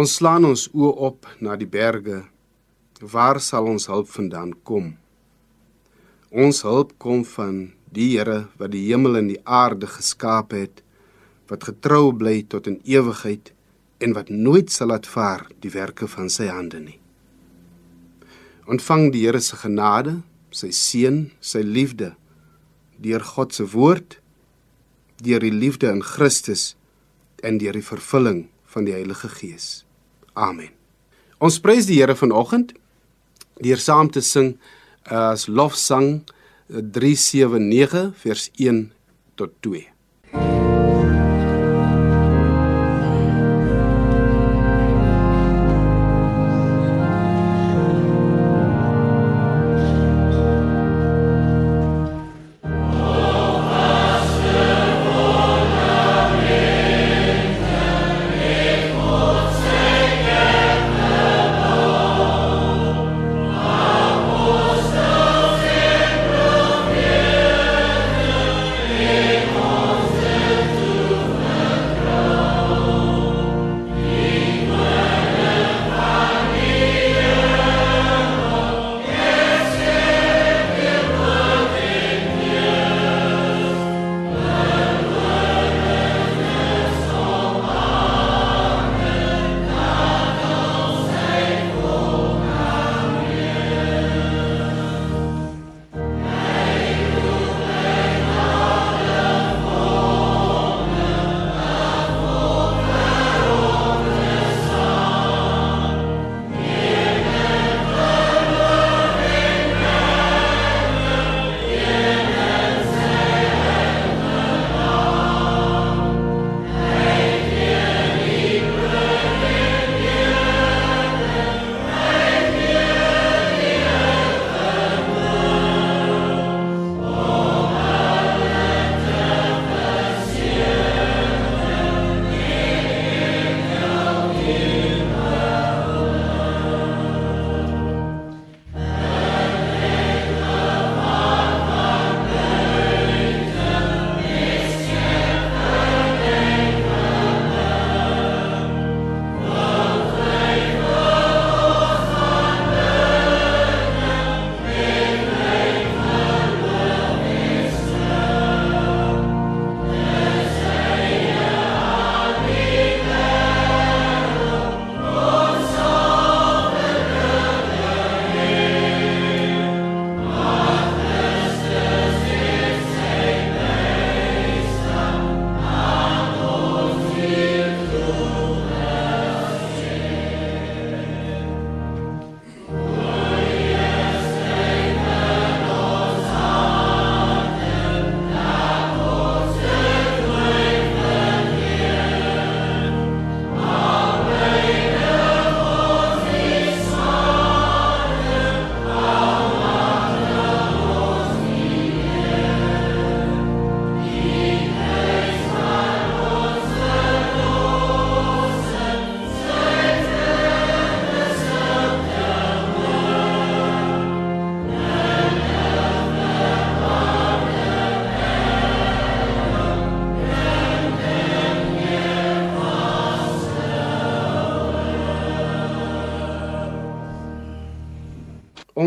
Ons slaan ons oë op na die berge. Waar sal ons hulp vandaan kom? Ons hulp kom van die Here wat die hemel en die aarde geskaap het, wat getrou bly tot in ewigheid en wat nooit sal laat vaar die werke van sy hande nie. Ontvang die Here se genade, sy seën, sy liefde deur God se woord, deur die liefde in Christus en deur die vervulling van die Heilige Gees. Amen. Ons prys die Here vanoggend deur saam te sing as lofsang 379 vers 1 tot 2.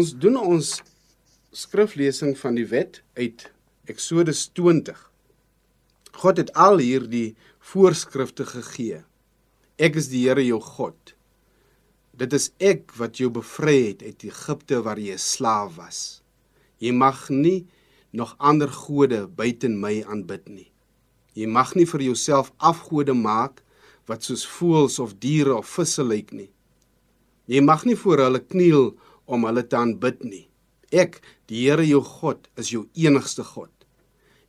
Ons doen ons skriflesing van die wet uit Eksodus 20. God het al hierdie voorskrifte gegee. Ek is die Here jou God. Dit is ek wat jou bevry het uit Egipte waar jy 'n slaaf was. Jy mag nie nog ander gode buite my aanbid nie. Jy mag nie vir jouself afgode maak wat soos voëls of diere of visse lyk nie. Jy mag nie voor hulle kniel om hulle te aanbid nie. Ek, die Here jou God, is jou enigste God.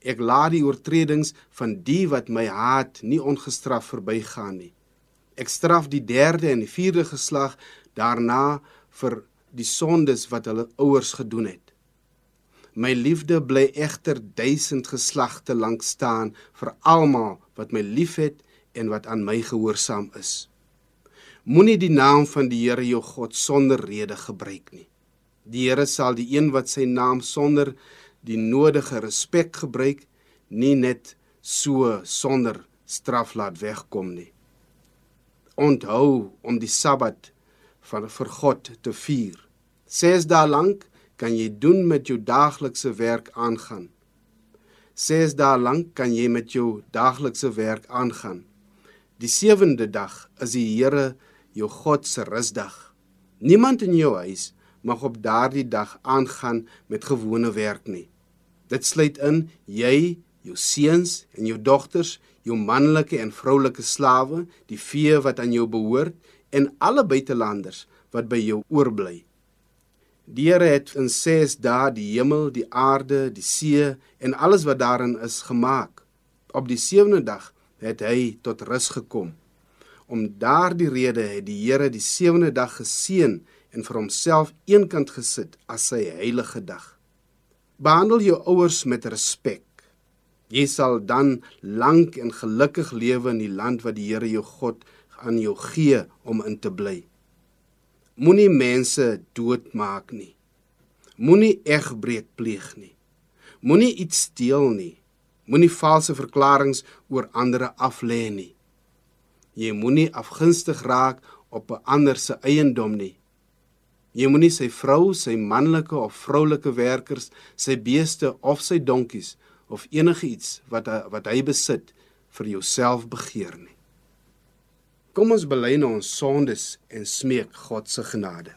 Ek laat die oortredings van die wat my haat nie ongestraf verbygaan nie. Ek straf die derde en die vierde geslag daarna vir die sondes wat hulle ouers gedoen het. My liefde bly egter duisend geslagte lank staan vir almal wat my liefhet en wat aan my gehoorsaam is. Moenie die naam van die Here jou God sonder rede gebruik nie. Die Here sal die een wat sy naam sonder die nodige respek gebruik, nie net so sonder straf laat wegkom nie. onthou om die Sabbat van vir God te vier. 6 dae lank kan jy doen met jou daaglikse werk aangaan. 6 dae lank kan jy met jou daaglikse werk aangaan. Die sewende dag is die Here jou God se rusdag. Niemand in jou huis mag op daardie dag aangaan met gewone werk nie. Dit sluit in jy, jou seuns en jou dogters, jou manlike en vroulike slawe, die vee wat aan jou behoort en alle buitelanders wat by jou oorbly. Die Here het in 6 dae die hemel, die aarde, die see en alles wat daarin is gemaak. Op die sewende dag het hy tot rus gekom. Om daardie rede het die Here die sewende dag geseën en vir homself eenkant gesit as sy heilige dag. Behandel jou ouers met respek. Jy sal dan lank en gelukkig lewe in die land wat die Here jou God aan jou gee om in te bly. Moenie mense doodmaak nie. Moenie egbreek pleeg nie. Moenie iets steel nie. Moenie valse verklaringe oor ander aflê nie. Jy moenie afgunstig raak op 'n ander se eiendom nie. Jy moenie sy vrou, sy manlike of vroulike werkers, sy beeste of sy donkies of enigiets wat wat hy besit vir jouself begeer nie. Kom ons bely nou ons sondes en smeek God se genade.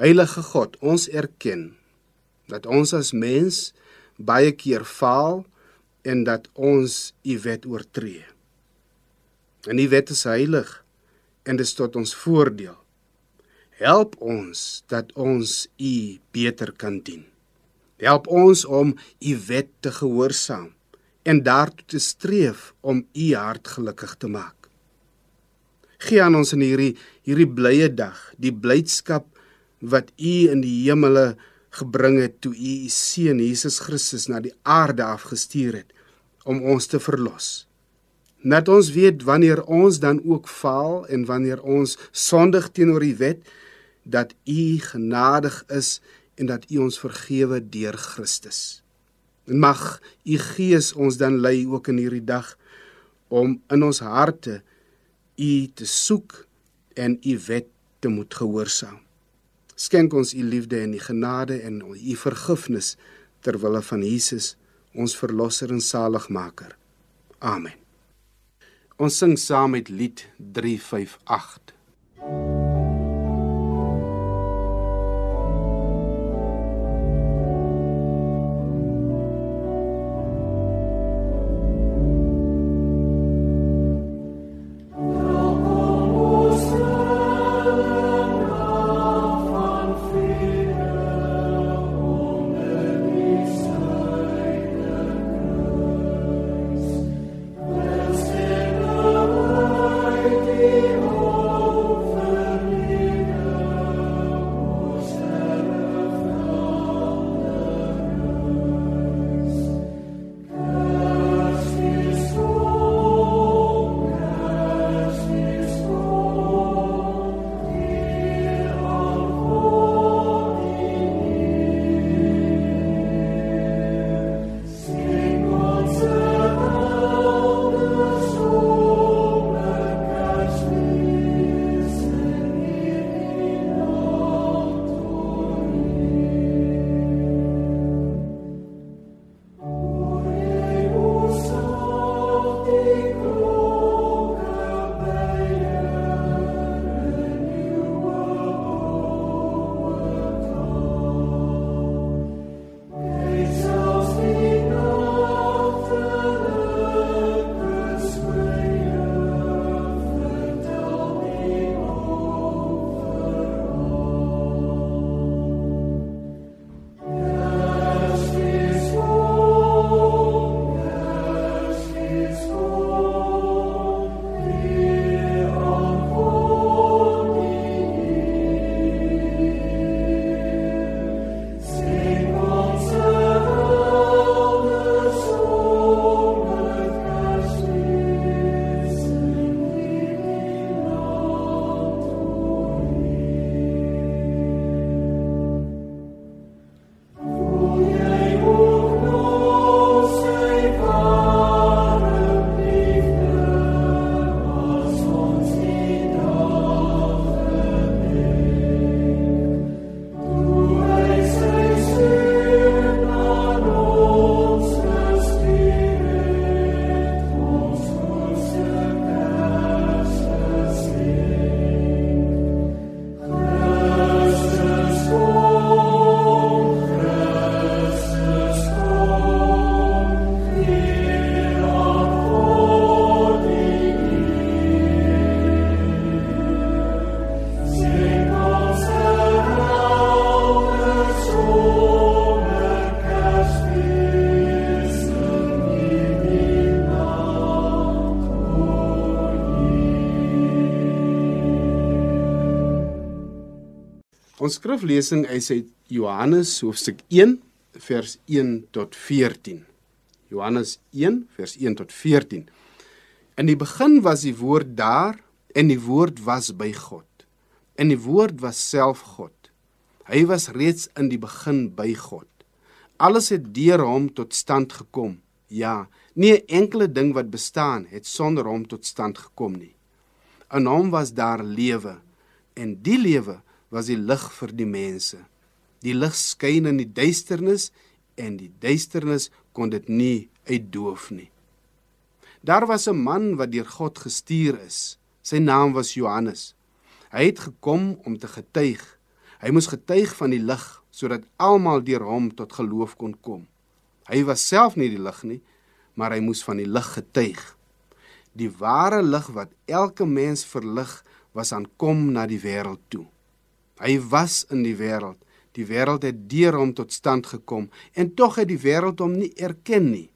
Heilige God, ons erken dat ons as mens baie keer faal en dat ons u wet oortree. En u wet is heilig en dit is tot ons voordeel. Help ons dat ons u beter kan dien. Help ons om u wet te gehoorsaam en daartoe te streef om u hart gelukkig te maak gee aan ons in hierdie hierdie blye dag, die blydskap wat U in die hemele gebring het toe U U seun Jesus Christus na die aarde afgestuur het om ons te verlos. Net ons weet wanneer ons dan ook faal en wanneer ons sondig teenoor U wet dat U genadig is en dat U ons vergewe deur Christus. En mag U Gees ons dan lei ook in hierdie dag om in ons harte U te soek en U wet te moet gehoorsaam. Skenk ons U liefde en U genade en U vergifnis ter wille van Jesus, ons verlosser en saligmaker. Amen. Ons sing saam met lied 358. Ons skriflesing is uit Johannes hoofstuk 1 vers 1 tot 14. Johannes 1 vers 1 tot 14. In die begin was die woord daar en die woord was by God. En die woord was self God. Hy was reeds in die begin by God. Alles het deur hom tot stand gekom. Ja, nie 'n enkele ding wat bestaan het sonder hom tot stand gekom nie. In hom was daar lewe en die lewe was die lig vir die mense. Die lig skyn in die duisternis en die duisternis kon dit nie uitdoof nie. Daar was 'n man wat deur God gestuur is. Sy naam was Johannes. Hy het gekom om te getuig. Hy moes getuig van die lig sodat almal deur hom tot geloof kon kom. Hy was self nie die lig nie, maar hy moes van die lig getuig. Die ware lig wat elke mens verlig, was aankom na die wêreld toe. Hy was in die wêreld. Die wêreld het deur hom tot stand gekom en tog het die wêreld hom nie erken nie.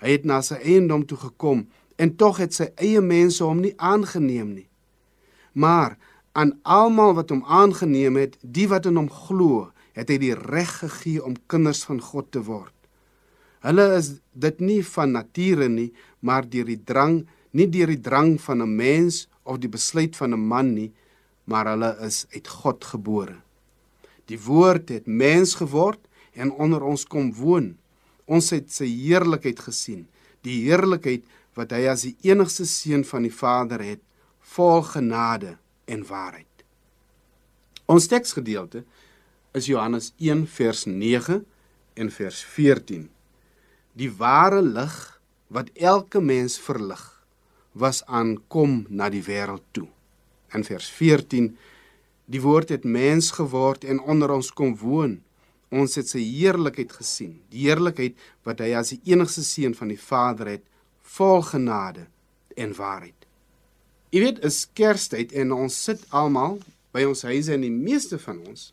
Hy het na sy eiendom toe gekom en tog het sy eie mense hom nie aangeneem nie. Maar aan almal wat hom aangeneem het, die wat in hom glo, het hy die reg gegee om kinders van God te word. Hulle is dit nie van nature nie, maar deur die drang, nie deur die drang van 'n mens of die besluit van 'n man nie, maar hulle is uit God gebore. Die woord het mens geword en onder ons kom woon. Ons het sy heerlikheid gesien, die heerlikheid wat hy as die enigste seun van die Vader het, vol genade en waarheid. Ons teksgedeelte is Johannes 1 vers 9 en vers 14. Die ware lig wat elke mens verlig was aankom na die wêreld toe. In vers 14 die woord het mens geword en onder ons kom woon. Ons het sy heerlikheid gesien, die heerlikheid wat hy as die enigste seun van die Vader het, vol genade en waarheid. Jy weet, is Kerstyd en ons sit almal by ons huise en die meeste van ons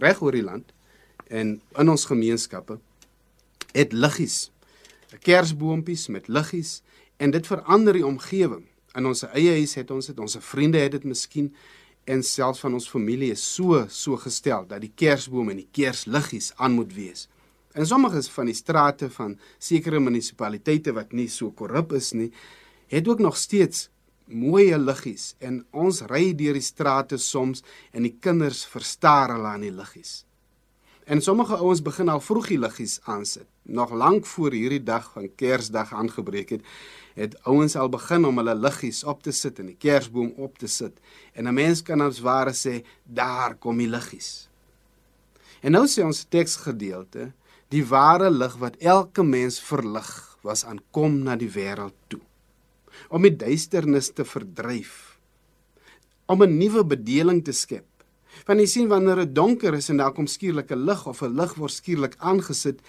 reg oor die land en in ons gemeenskappe het liggies, kersboompies met liggies en dit verander die omgewing. In ons eie huis het ons dit, ons vriende het dit miskien en selfs van ons familie is so so gestel dat die kersboom en die kersliggies aan moet wees. En sommige van die strate van sekere munisipaliteite wat nie so korrup is nie, het ook nog steeds mooi liggies en ons ry deur die strate soms en die kinders verstaar hulle aan die liggies. En sommige ouens begin al vroeg die liggies aansit, nog lank voor hierdie dag van Kersdag aangebreek het het ouens al begin om hulle liggies op te sit en die kersboom op te sit. En 'n mens kan as ware sê, daar kom die liggies. En nou sê ons teksgedeelte, die ware lig wat elke mens verlig, was aankom na die wêreld toe. Om die duisternis te verdryf. Om 'n nuwe bedeling te skep. Want jy sien wanneer dit donker is en daar kom skielik 'n lig of 'n lig word skielik aangesit,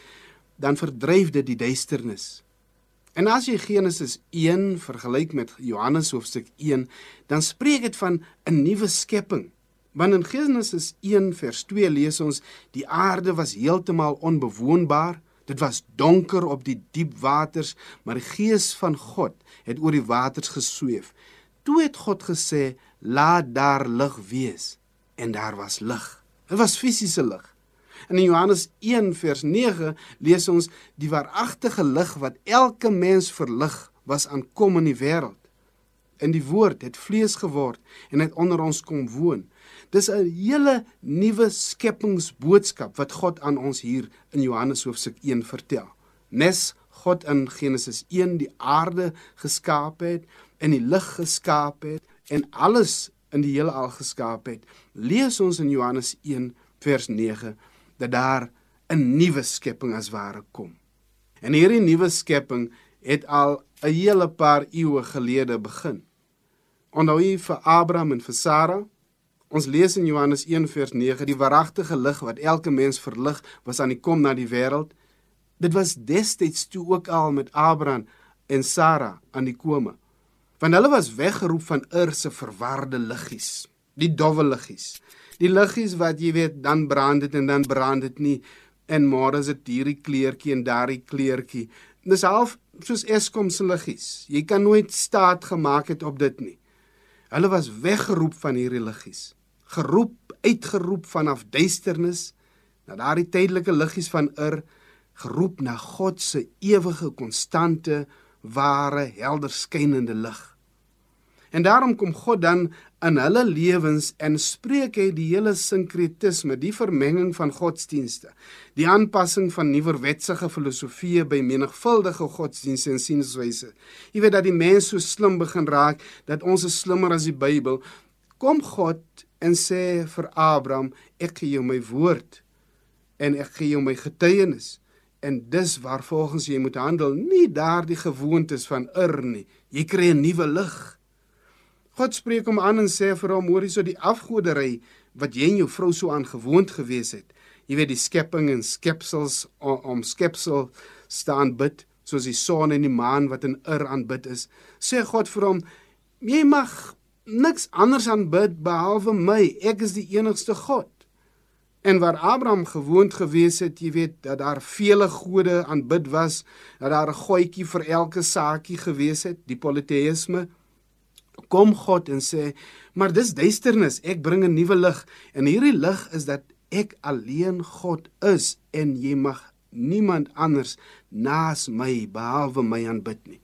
dan verdryf dit die duisternis. En as jy Genesis 1 vergelyk met Johannes hoofstuk 1, dan spreek dit van 'n nuwe skepping. Want in Genesis 1 vers 2 lees ons die aarde was heeltemal onbewoonbaar. Dit was donker op die diep waters, maar die gees van God het oor die waters gesweef. Toe het God gesê: "Laat daar lig wees." En daar was lig. Dit was fisiese lig. In Johannes 1 vers 9 lees ons die waaragtige lig wat elke mens verlig was aankom in die wêreld. In die woord het vlees geword en het onder ons kom woon. Dis 'n hele nuwe skepingsboodskap wat God aan ons hier in Johannes hoofstuk 1 vertel. Nes God in Genesis 1 die aarde geskaap het en die lig geskaap het en alles in die hele al geskaap het, lees ons in Johannes 1 vers 9 dat daar 'n nuwe skepping as ware kom. En hierdie nuwe skepping het al 'n hele paar eeue gelede begin. Onthou jy vir Abraham en vir Sara? Ons lees in Johannes 1:9 die waaragtige lig wat elke mens verlig was aan die kom na die wêreld. Dit was destyds toe ook al met Abraham en Sara aan die kome. Want hulle was weggeroep van Ur se verwarde liggies, die dowwe liggies. Die liggies wat jy weet, dan brand dit en dan brand dit nie en môre is dit hierdie kleurtjie en daardie kleurtjie. Dis half soos Eskom se liggies. Jy kan nooit staat gemaak het op dit nie. Hulle was weggeroep van hierdie liggies. Geroep uitgeroep vanaf duisternis na daardie tydelike liggies van Ur, geroep na God se ewige konstante, ware, helder skynende lig. En daarom kom God dan in hulle lewens en spreek hy die hele sinkretisme, die vermenging van godsdienste, die aanpassing van nuwerwetsige filosofieë by menigvuldige godsdienste en sienswyse. Jy weet dat die mens so slim begin raak dat ons is slimmer as die Bybel. Kom God en sê vir Abraham, ek gee jou my woord en ek gee jou my getuienis. En dis waar volgens jy moet handel, nie daardie gewoontes van Ur nie. Jy kry 'n nuwe lig. God spreek hom aan en sê vir hom: "Hoor hierso die afgodery wat jy en jou vrou so aangewoond gewees het. Jy weet die skepping en skepsels om, skepsel staan bid, soos die son en die maan wat in Ur aanbid is." Sê God vir hom: "Jy mag niks anders aanbid behalwe my. Ek is die enigste God." En waar Abraham gewoond gewees het, jy weet dat daar vele gode aanbid was, dat daar 'n goetjie vir elke saakie gewees het, die politeïsme kom God en sê, "Maar dis duisternis, ek bring 'n nuwe lig en hierdie lig is dat ek alleen God is en jy mag niemand anders naas my behalwe my aanbid nie."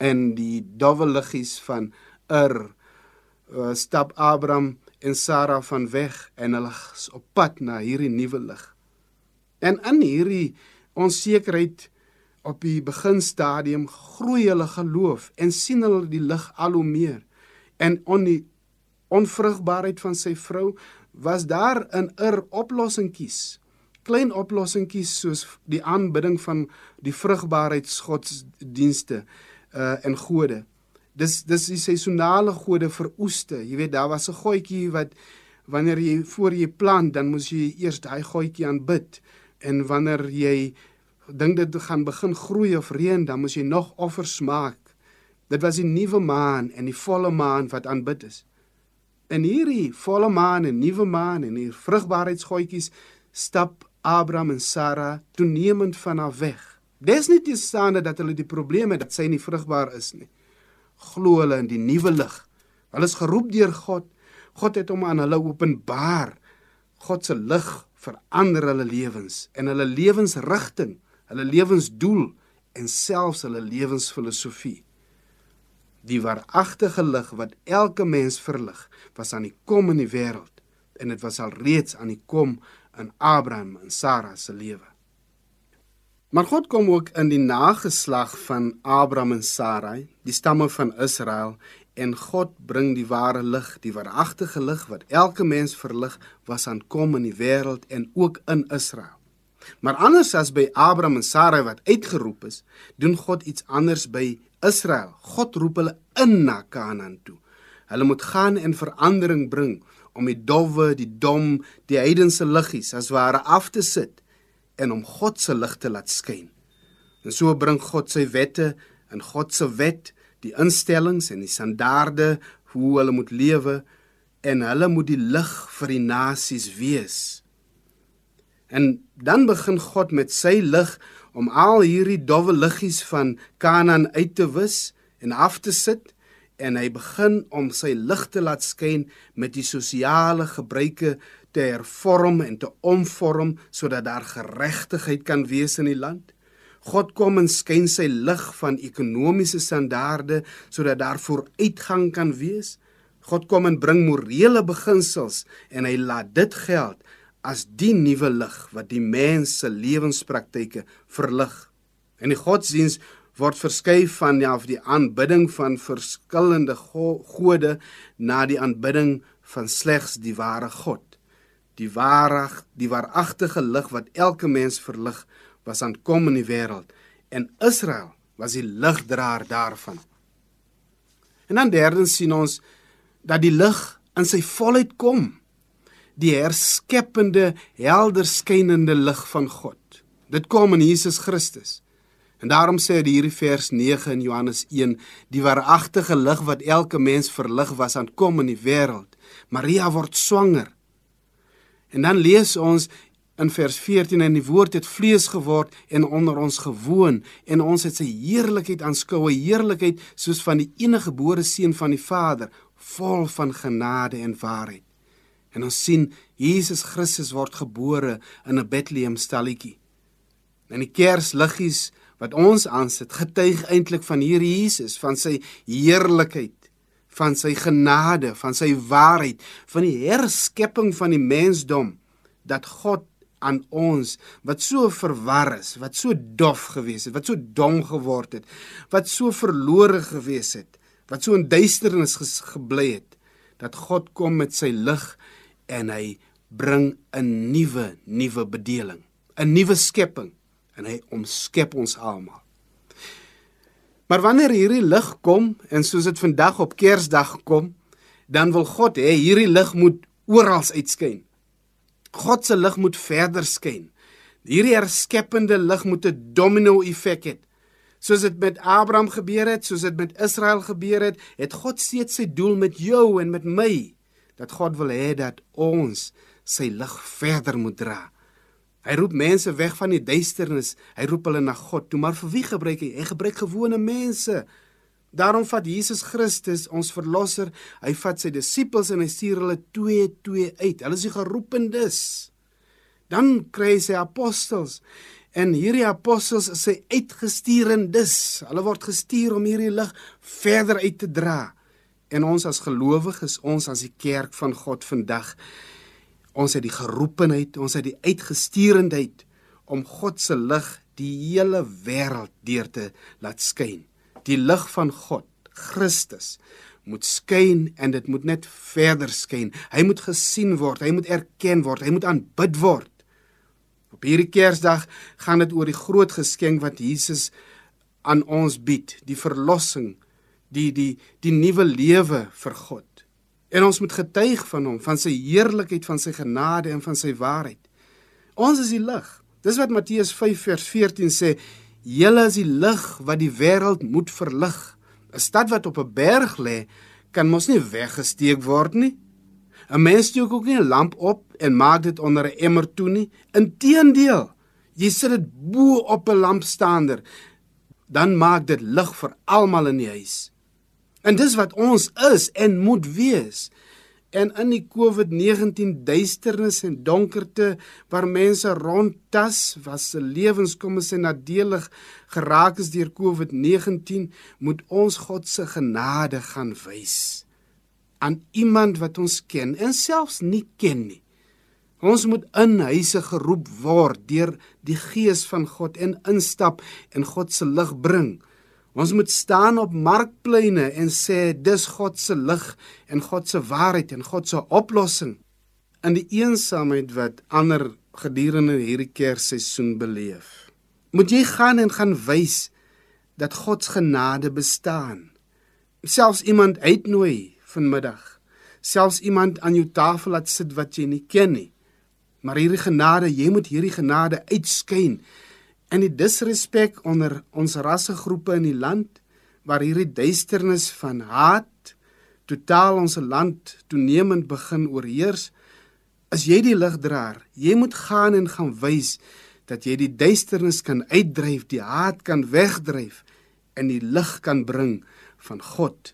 En die dowwe liggies van Ur uh, stap Abraham en Sara van weg en hulle is op pad na hierdie nuwe lig. En in hierdie onsekerheid op die beginstadium groei hulle geloof en sien hulle die lig al hoe meer. En on die onvrugbaarheid van sy vrou was daar 'n er oplossingkies. Klein oplossingkies soos die aanbidding van die vrugbaarheidsgodsdienste uh en gode. Dis dis die seisonale gode vir oeste. Jy weet daar was 'n goetjie wat wanneer jy voor jy plant, dan moes jy eers daai goetjie aanbid. En wanneer jy dink dit gaan begin groei of reën, dan moet jy nog offers maak. Dit was die nuwe maan en die volle maan wat aanbid is. En hierdie volle maan en nuwe maan en hier vrugbaarheidsgoetjies stap Abraham en Sara toenemend van af weg. Dis nie te staan dat hulle die probleme dat sy nie vrugbaar is nie. Glo hulle in die nuwe lig. Hulle is geroep deur God. God het hom aan hulle openbaar. God se lig verander hulle lewens en hulle lewensrigting hulle lewensdoel en selfs hulle lewensfilosofie. Die waaragtige lig wat elke mens verlig, was aan die kom in die wêreld en dit was al reeds aan die kom in Abraham en Sara se lewe. Maar God kom ook in die nageslag van Abraham en Sarai, die stamme van Israel en God bring die ware lig, die waaragtige lig wat elke mens verlig, was aan kom in die wêreld en ook in Israel. Maar anders as by Abraham en Sarai wat uitgeroep is, doen God iets anders by Israel. God roep hulle in na Kanaan toe. Hulle moet gaan en verandering bring om die dowwe, die dom, die heidense liggies as ware af te sit en om God se lig te laat skyn. En so bring God sy wette en God se wet, die instellings en die standaarde hoe hulle moet lewe en hulle moet die lig vir die nasies wees. En dan begin God met sy lig om al hierdie dowwe liggies van Kanaan uit te wis en af te sit en hy begin om sy lig te laat skyn met die sosiale gebruike te hervorm en te omvorm sodat daar geregtigheid kan wees in die land. God kom en skyn sy lig van ekonomiese standaarde sodat daar vooruitgang kan wees. God kom en bring morele beginsels en hy laat dit geld as die nuwe lig wat die mens se lewenspraktyke verlig. In die godsdiens word verskuif van ja die aanbidding van verskillende go gode na die aanbidding van slegs die ware God. Die ware, die waaragtige lig wat elke mens verlig, was aankom in die wêreld en Israel was die ligdraer daarvan. En dan derdens sien ons dat die lig in sy volheid kom die herskeppende, helder skynende lig van God. Dit kom in Jesus Christus. En daarom sê hy hierdie vers 9 in Johannes 1, die waaragtige lig wat elke mens verlig was aan kom in die wêreld. Maria word swanger. En dan lees ons in vers 14 en die woord het vlees geword en onder ons gewoon en ons het sy heerlikheid aanskou, 'n heerlikheid soos van die enige gebore seun van die Vader, vol van genade en waarheid. En ons sien Jesus Christus word gebore in 'n Bethlehem stalletjie. En die kersliggies wat ons aansit, getuig eintlik van hier Jesus, van sy heerlikheid, van sy genade, van sy waarheid, van die herskepping van die mensdom dat God aan ons wat so verwar is, wat so dof gewees het, wat so dom geword het, wat so verlore gewees het, wat so in duisternis gebly het, dat God kom met sy lig en hy bring 'n nuwe nuwe bedeling, 'n nuwe skepping en hy omskep ons almal. Maar wanneer hierdie lig kom en soos dit vandag op Kersdag kom, dan wil God hê hierdie lig moet oral uitskyn. God se lig moet verder skyn. Hierdie herskeppende lig moet 'n domino effek hê. Soos dit met Abraham gebeur het, soos dit met Israel gebeur het, het God steeds sy doel met jou en met my dat God wil hê dat ons sy lig verder moet dra. Hy roep mense weg van die duisternis. Hy roep hulle na God toe, maar vir wie gebruik hy? Hy gebruik gewone mense. Daarom vat Jesus Christus, ons verlosser, hy vat sy disippels en hy stuur hulle 2-2 uit. Hulle is die geroependes. Dan kry hy sy apostels. En hierdie apostels is sy uitgestuurendes. Hulle word gestuur om hierdie lig verder uit te dra. En ons as gelowiges, ons as die kerk van God vandag, Ons het die geroepenheid, ons het die uitgestuurendheid om God se lig die hele wêreld deur te laat skyn. Die lig van God, Christus, moet skyn en dit moet net verder skyn. Hy moet gesien word, hy moet erken word, hy moet aanbid word. Op hierdie Kersdag gaan dit oor die groot geskenk wat Jesus aan ons bied, die verlossing, die die die nuwe lewe vir God. En ons moet getuig van hom, van sy heerlikheid, van sy genade en van sy waarheid. Ons is die lig. Dis wat Matteus 5 vers 14 sê, julle is die lig wat die wêreld moet verlig. 'n Stad wat op 'n berg lê, kan mos nie weggesteek word nie. 'n Mens steek ook nie 'n lamp op en maak dit onder 'n emmer toe nie. Inteendeel, jy sit dit bo op 'n lampstander, dan maak dit lig vir almal in die huis. En dis wat ons is en moet wees. En in die COVID-19 duisternis en donkerte waar mense rondtas, was se lewens kom as nadelig geraak is deur COVID-19, moet ons God se genade gaan wys aan iemand wat ons ken en selfs nie ken nie. Ons moet in huise geroep word deur die gees van God en instap en God se lig bring. Ons moet staan op markpleine en sê dis God se lig en God se waarheid en God se oplossing in die eensaamheid wat ander gedurende hierdie Kersseisoen beleef. Moet jy gaan en gaan wys dat God se genade bestaan. Selfs iemand uitnooi vanmiddag. Selfs iemand aan jou tafel laat sit wat jy nie ken nie. Maar hierdie genade, jy moet hierdie genade uitskyn in die disrespek onder ons rassegroepe in die land waar hierdie duisternis van haat totaal ons land toenemend begin oorheers as jy die ligdraer. Jy moet gaan en gaan wys dat jy die duisternis kan uitdryf die haat kan wegdryf en die lig kan bring van God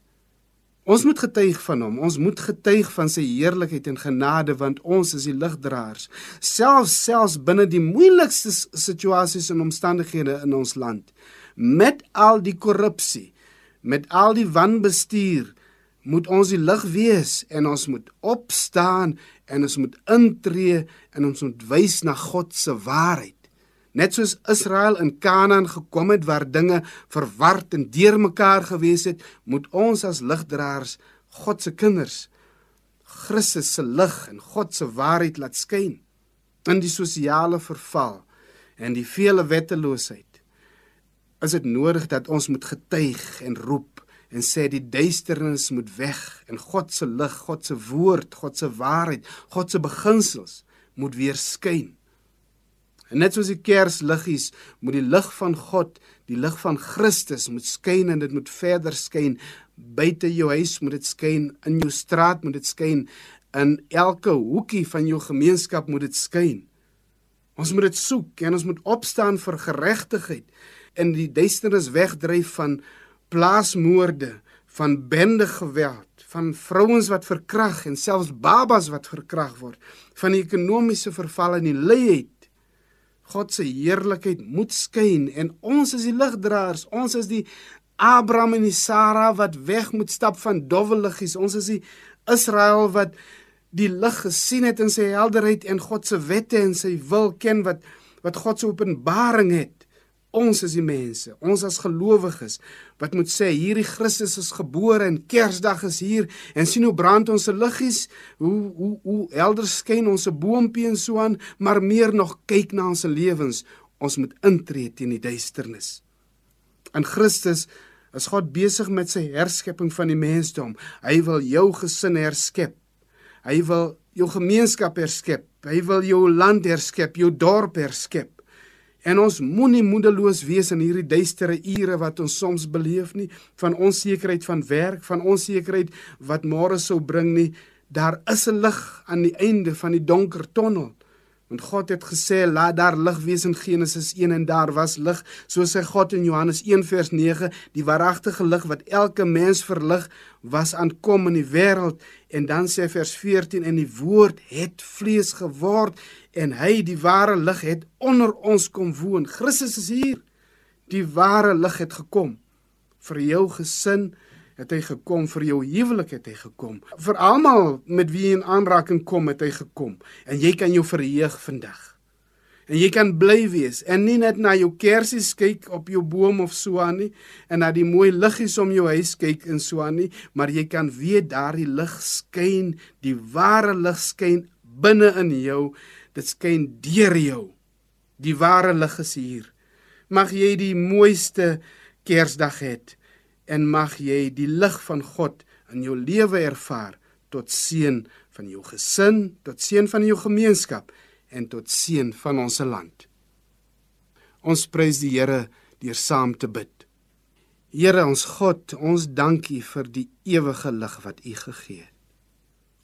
Ons moet getuig van hom. Ons moet getuig van sy heerlikheid en genade want ons is die ligdraers. Selfs selfs binne die moeilikste situasies en omstandighede in ons land, met al die korrupsie, met al die wanbestuur, moet ons die lig wees en ons moet opstaan en ons moet intree en ons moet wys na God se waarheid. Net soos Israel in Kanaan gekom het waar dinge verward en deurmekaar gewees het, moet ons as ligdraers, God se kinders, Christus se lig en God se waarheid laat skyn in die sosiale verval en die vele wetteloosheid. Is dit nodig dat ons moet getuig en roep en sê die duisternis moet weg en God se lig, God se woord, God se waarheid, God se beginsels moet weer skyn. En net soos die kersliggies moet die lig van God, die lig van Christus moet skyn en dit moet verder skyn buite jou huis moet dit skyn, in jou straat moet dit skyn, in elke hoekie van jou gemeenskap moet dit skyn. Ons moet dit soek en ons moet opstaan vir geregtigheid en die duisternis wegdryf van plaasmoorde, van bende geweld, van vrouens wat verkrag en selfs babas wat verkrag word, van die ekonomiese verval en die leiheid. God se heerlikheid moet skyn en ons is die ligdraers. Ons is die Abraham en die Sara wat weg moet stap van dowwe liggies. Ons is die Israel wat die lig gesien het in sy helderheid en God se wette en sy wil ken wat wat God se openbaring het. Ons is die mense, ons as gelowiges wat moet sê hierdie Christus is gebore en Kersdag is hier en sien hoe brand ons se liggies, hoe hoe hoe helder skyn ons se boontjie en so aan, maar meer nog kyk na ons lewens. Ons moet intree teen die duisternis. In Christus is God besig met sy herskepping van die mensdom. Hy wil jou gesin herskep. Hy wil jou gemeenskap herskep. Hy wil jou land herskep, jou dorp herskep. En ons moenie moedeloos wees in hierdie duistere ure wat ons soms beleef nie, van onsekerheid van werk, van onsekerheid wat môre sou bring nie. Daar is 'n lig aan die einde van die donker tonnel. Want God het gesê laat daar lig wees in Genesis 1 en daar was lig, soos hy God in Johannes 1 vers 9, die waaragtige lig wat elke mens verlig, was aankom in die wêreld en dan sê vers 14 en die woord het vlees geword en hy die ware lig het onder ons kom woon. Christus is hier. Die ware lig het gekom vir jou gesin het hy gekom vir jou huwelik het hy gekom. Vir almal met wie jy in aanraking kom het hy gekom. En jy kan jou verheug vandag. En jy kan bly wees en nie net na jou kersies kyk op jou boom of so aan nie en na die mooi liggies om jou huis kyk en so aan nie, maar jy kan weet daardie lig skyn, die ware lig skyn binne in jou. Dit skyn deur jou. Die ware lig is hier. Mag jy die mooiste Kersdag hê en mag jy die lig van God in jou lewe ervaar tot seën van jou gesin, tot seën van jou gemeenskap en tot seën van ons land. Ons prys die Here deur saam te bid. Here ons God, ons dankie vir die ewige lig wat U gegee het.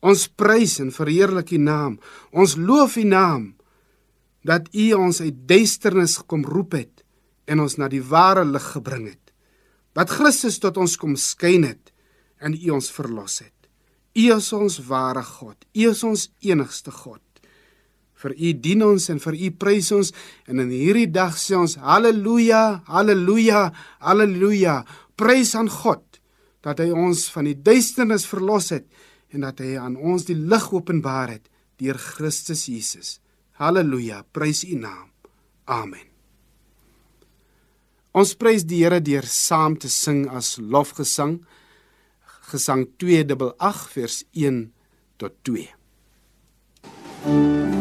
Ons prys en verheerlik U naam. Ons loof U naam dat U ons uit duisternis gekom roep het en ons na die ware lig gebring het wat Christus tot ons kom skyn het en U ons verlos het. U is ons ware God. U is ons enigste God. Vir U dien ons en vir U prys ons en in hierdie dag sê ons haleluja, haleluja, haleluja. Prys aan God dat hy ons van die duisternis verlos het en dat hy aan ons die lig openbaar het deur Christus Jesus. Halleluja, prys U naam. Amen. Ons prys die Here deur saam te sing as lofgesang. Gesang 288 vers 1 tot 2.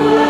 Lord.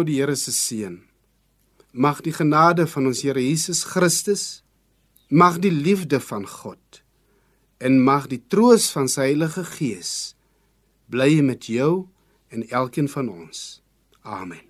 Nou die Here se seën. Mag die genade van ons Here Jesus Christus, mag die liefde van God en mag die troos van sy Heilige Gees bly met jou en elkeen van ons. Amen.